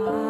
Sampai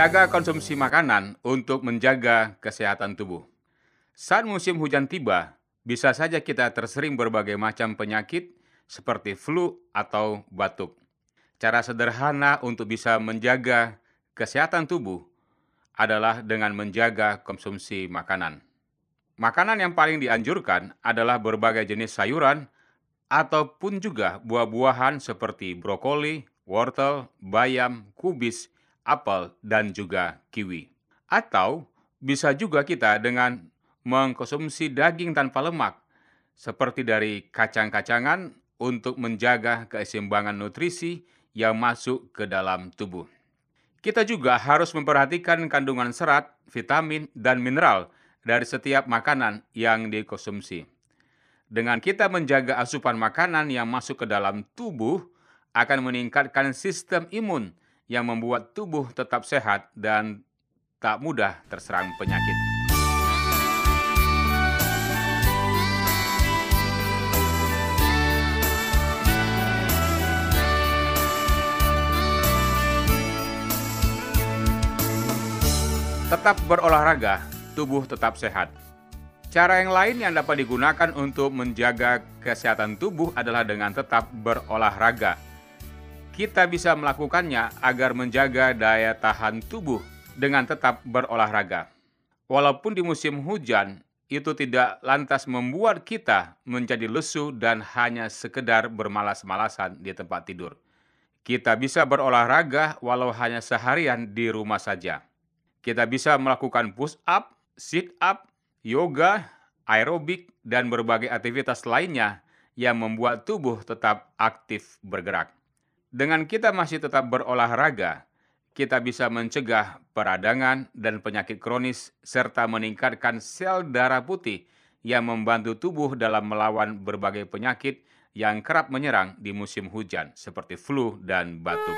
Jaga konsumsi makanan untuk menjaga kesehatan tubuh. Saat musim hujan tiba, bisa saja kita tersering berbagai macam penyakit seperti flu atau batuk. Cara sederhana untuk bisa menjaga kesehatan tubuh adalah dengan menjaga konsumsi makanan. Makanan yang paling dianjurkan adalah berbagai jenis sayuran ataupun juga buah-buahan seperti brokoli, wortel, bayam, kubis, apel, dan juga kiwi. Atau bisa juga kita dengan mengkonsumsi daging tanpa lemak, seperti dari kacang-kacangan untuk menjaga keseimbangan nutrisi yang masuk ke dalam tubuh. Kita juga harus memperhatikan kandungan serat, vitamin, dan mineral dari setiap makanan yang dikonsumsi. Dengan kita menjaga asupan makanan yang masuk ke dalam tubuh, akan meningkatkan sistem imun yang membuat tubuh tetap sehat dan tak mudah terserang penyakit. Tetap berolahraga, tubuh tetap sehat. Cara yang lain yang dapat digunakan untuk menjaga kesehatan tubuh adalah dengan tetap berolahraga kita bisa melakukannya agar menjaga daya tahan tubuh dengan tetap berolahraga. Walaupun di musim hujan, itu tidak lantas membuat kita menjadi lesu dan hanya sekedar bermalas-malasan di tempat tidur. Kita bisa berolahraga walau hanya seharian di rumah saja. Kita bisa melakukan push up, sit up, yoga, aerobik, dan berbagai aktivitas lainnya yang membuat tubuh tetap aktif bergerak. Dengan kita masih tetap berolahraga, kita bisa mencegah peradangan dan penyakit kronis serta meningkatkan sel darah putih yang membantu tubuh dalam melawan berbagai penyakit yang kerap menyerang di musim hujan seperti flu dan batuk.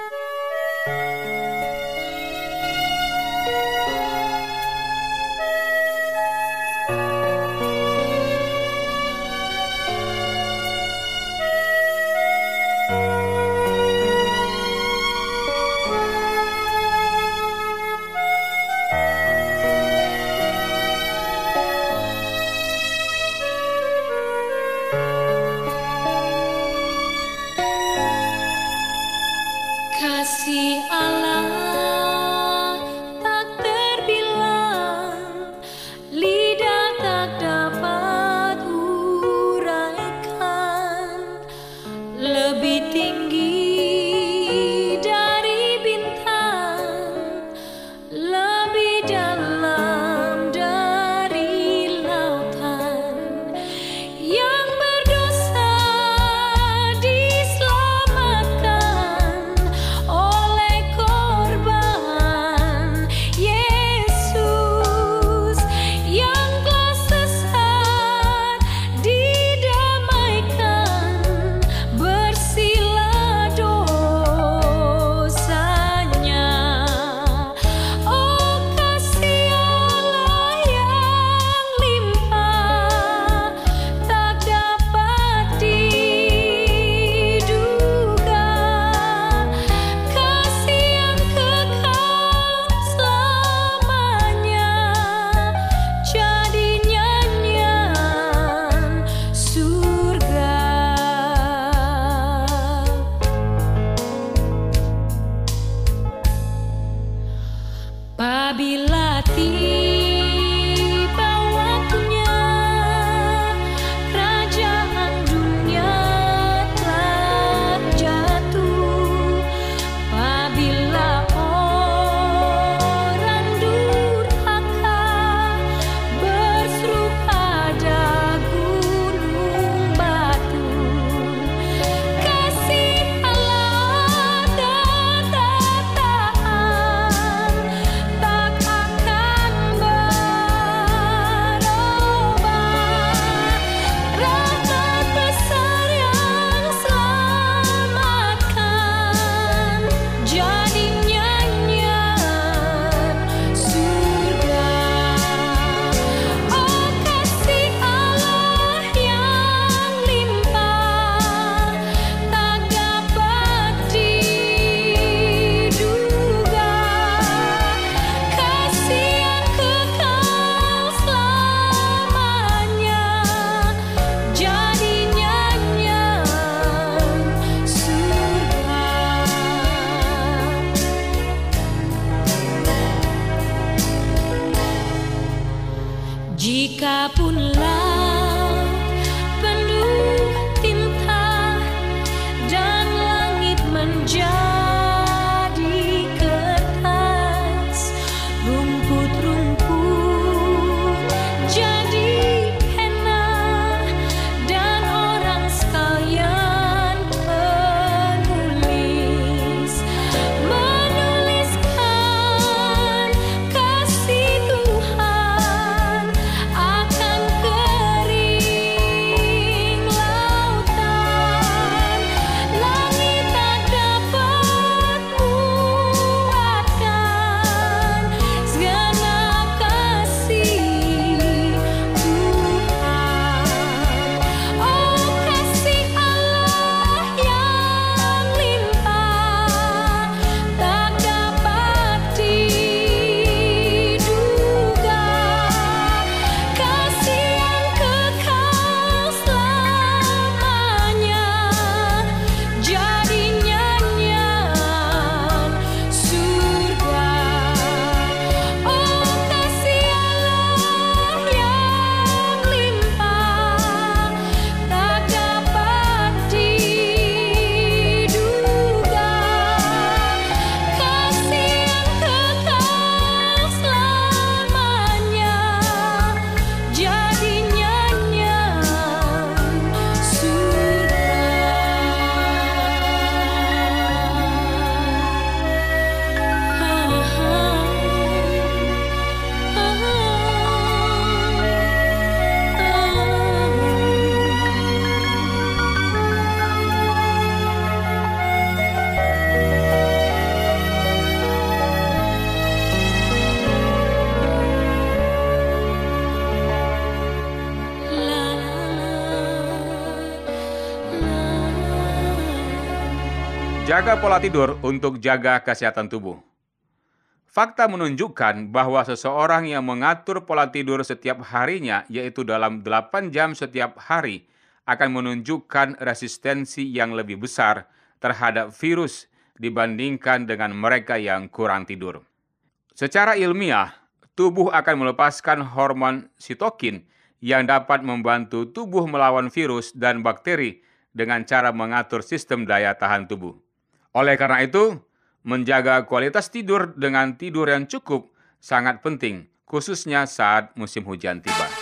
Jaga pola tidur untuk jaga kesehatan tubuh. Fakta menunjukkan bahwa seseorang yang mengatur pola tidur setiap harinya, yaitu dalam 8 jam setiap hari, akan menunjukkan resistensi yang lebih besar terhadap virus dibandingkan dengan mereka yang kurang tidur. Secara ilmiah, tubuh akan melepaskan hormon sitokin yang dapat membantu tubuh melawan virus dan bakteri dengan cara mengatur sistem daya tahan tubuh. Oleh karena itu, menjaga kualitas tidur dengan tidur yang cukup sangat penting, khususnya saat musim hujan tiba.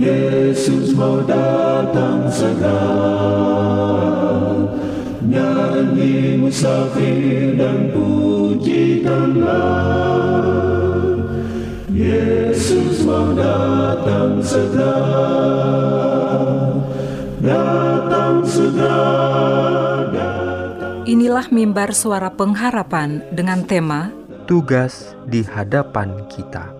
Yesus mau datang segera. Nyanyi musafir dan pujikanlah. Yesus mau datang segera. Datang segera Inilah mimbar suara pengharapan dengan tema Tugas di hadapan kita.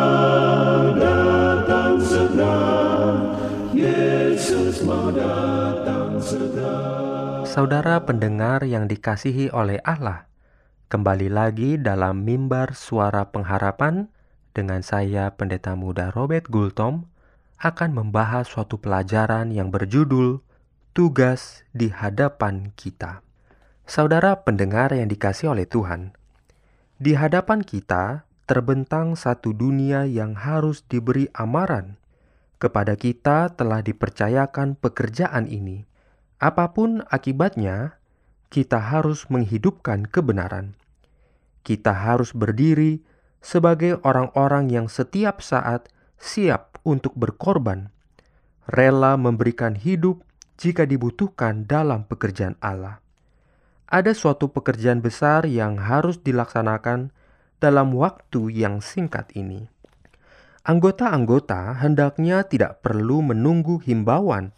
Saudara pendengar yang dikasihi oleh Allah, kembali lagi dalam mimbar suara pengharapan dengan saya Pendeta Muda Robert Gultom akan membahas suatu pelajaran yang berjudul Tugas di Hadapan Kita. Saudara pendengar yang dikasih oleh Tuhan, di hadapan kita terbentang satu dunia yang harus diberi amaran. Kepada kita telah dipercayakan pekerjaan ini. Apa pun akibatnya, kita harus menghidupkan kebenaran. Kita harus berdiri sebagai orang-orang yang setiap saat siap untuk berkorban, rela memberikan hidup jika dibutuhkan dalam pekerjaan Allah ada suatu pekerjaan besar yang harus dilaksanakan dalam waktu yang singkat ini. Anggota-anggota hendaknya tidak perlu menunggu himbauan,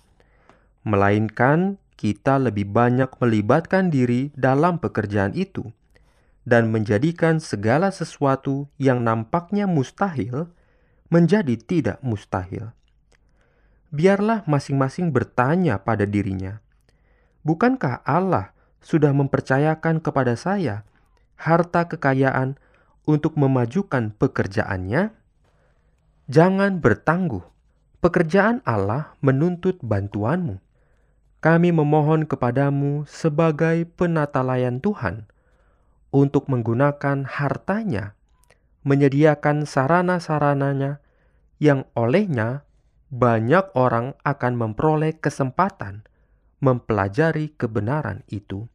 melainkan kita lebih banyak melibatkan diri dalam pekerjaan itu dan menjadikan segala sesuatu yang nampaknya mustahil menjadi tidak mustahil. Biarlah masing-masing bertanya pada dirinya, "Bukankah Allah sudah mempercayakan kepada saya harta kekayaan untuk memajukan pekerjaannya? Jangan bertangguh. Pekerjaan Allah menuntut bantuanmu. Kami memohon kepadamu sebagai penata layan Tuhan untuk menggunakan hartanya, menyediakan sarana-sarananya yang olehnya banyak orang akan memperoleh kesempatan mempelajari kebenaran itu.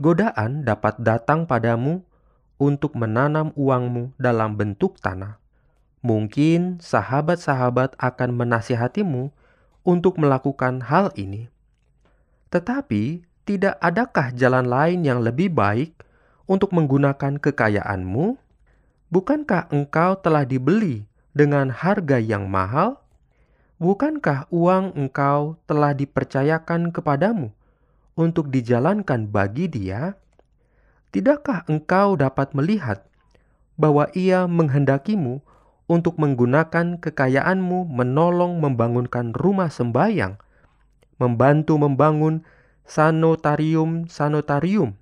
Godaan dapat datang padamu untuk menanam uangmu dalam bentuk tanah. Mungkin sahabat-sahabat akan menasihatimu untuk melakukan hal ini. Tetapi, tidak adakah jalan lain yang lebih baik untuk menggunakan kekayaanmu? Bukankah engkau telah dibeli dengan harga yang mahal? Bukankah uang engkau telah dipercayakan kepadamu untuk dijalankan bagi dia? Tidakkah engkau dapat melihat bahwa ia menghendakimu untuk menggunakan kekayaanmu menolong membangunkan rumah sembayang, membantu membangun sanotarium-sanotarium,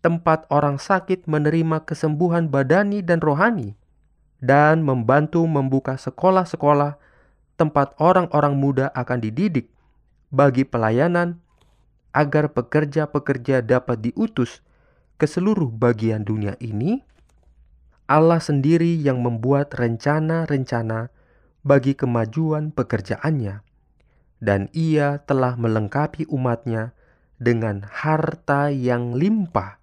tempat orang sakit menerima kesembuhan badani dan rohani, dan membantu membuka sekolah-sekolah tempat orang-orang muda akan dididik bagi pelayanan agar pekerja-pekerja dapat diutus ke seluruh bagian dunia ini, Allah sendiri yang membuat rencana-rencana bagi kemajuan pekerjaannya, dan ia telah melengkapi umatnya dengan harta yang limpah,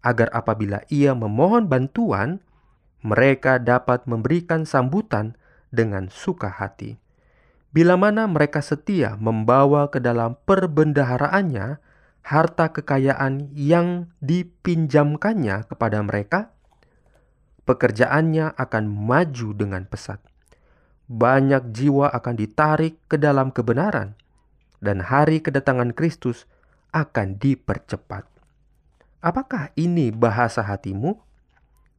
agar apabila ia memohon bantuan, mereka dapat memberikan sambutan dengan suka hati. Bila mana mereka setia membawa ke dalam perbendaharaannya harta kekayaan yang dipinjamkannya kepada mereka, pekerjaannya akan maju dengan pesat. Banyak jiwa akan ditarik ke dalam kebenaran. dan hari kedatangan Kristus akan dipercepat. Apakah ini bahasa hatimu?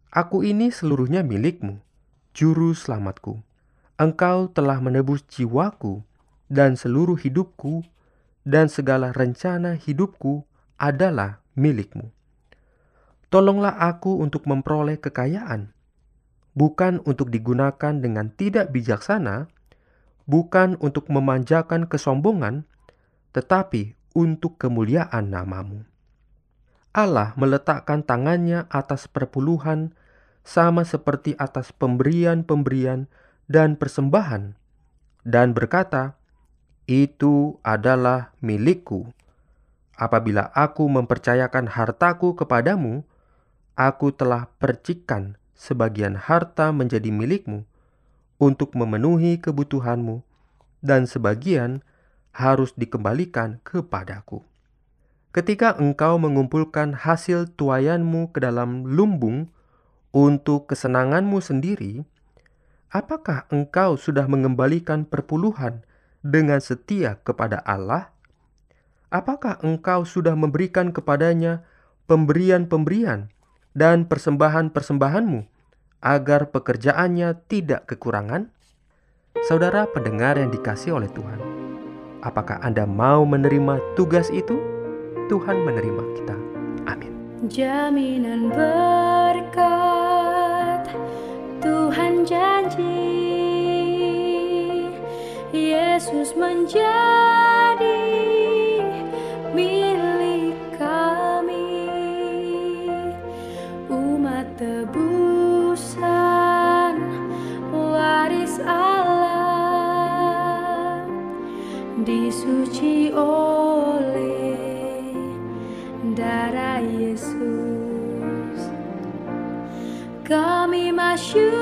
Aku ini seluruhnya milikmu, juru selamatku. Engkau telah menebus jiwaku dan seluruh hidupku dan segala rencana hidupku adalah milikmu. Tolonglah aku untuk memperoleh kekayaan, bukan untuk digunakan dengan tidak bijaksana, bukan untuk memanjakan kesombongan, tetapi untuk kemuliaan namamu. Allah meletakkan tangannya atas perpuluhan sama seperti atas pemberian-pemberian dan persembahan, dan berkata, "Itu adalah milikku." Apabila aku mempercayakan hartaku kepadamu, aku telah percikan sebagian harta menjadi milikmu untuk memenuhi kebutuhanmu, dan sebagian harus dikembalikan kepadaku. Ketika engkau mengumpulkan hasil tuayanmu ke dalam lumbung untuk kesenanganmu sendiri, apakah engkau sudah mengembalikan perpuluhan dengan setia kepada Allah? Apakah engkau sudah memberikan kepadanya pemberian-pemberian dan persembahan-persembahanmu agar pekerjaannya tidak kekurangan? Saudara pendengar yang dikasih oleh Tuhan, apakah Anda mau menerima tugas itu? Tuhan menerima kita. Amin. Jaminan berkat Tuhan janji Yesus menjadi tebusan waris Allah Disuci oleh darah Yesus. Kami masyurkan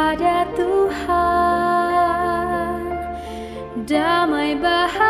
pada Tuhan. Damai bahagia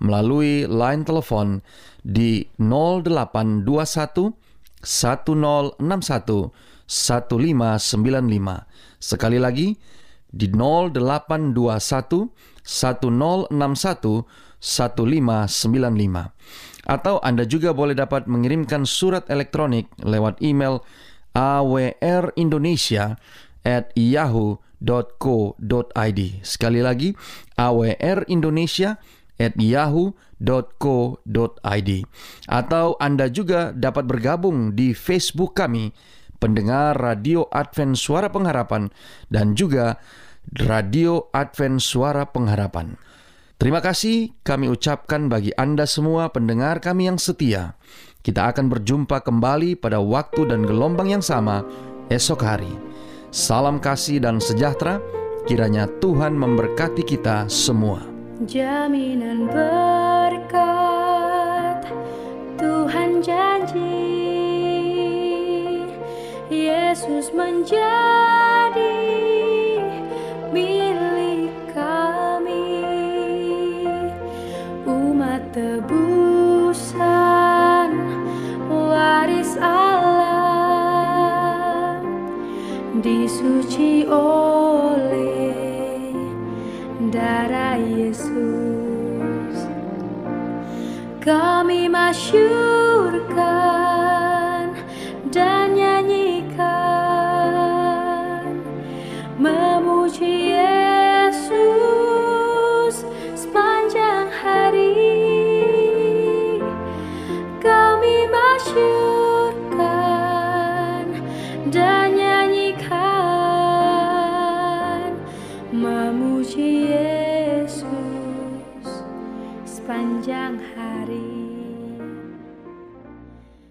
melalui line telepon di 0821 1061 1595. Sekali lagi di 0821 1061 1595. Atau Anda juga boleh dapat mengirimkan surat elektronik lewat email awrindonesia at yahoo.co.id. Sekali lagi, awrindonesia at yahoo.co.id. Atau Anda juga dapat bergabung di Facebook kami, pendengar Radio Advent Suara Pengharapan, dan juga Radio Advent Suara Pengharapan. Terima kasih kami ucapkan bagi Anda semua pendengar kami yang setia. Kita akan berjumpa kembali pada waktu dan gelombang yang sama esok hari. Salam kasih dan sejahtera, kiranya Tuhan memberkati kita semua. Jaminan berkat Tuhan janji. Yesus menjadi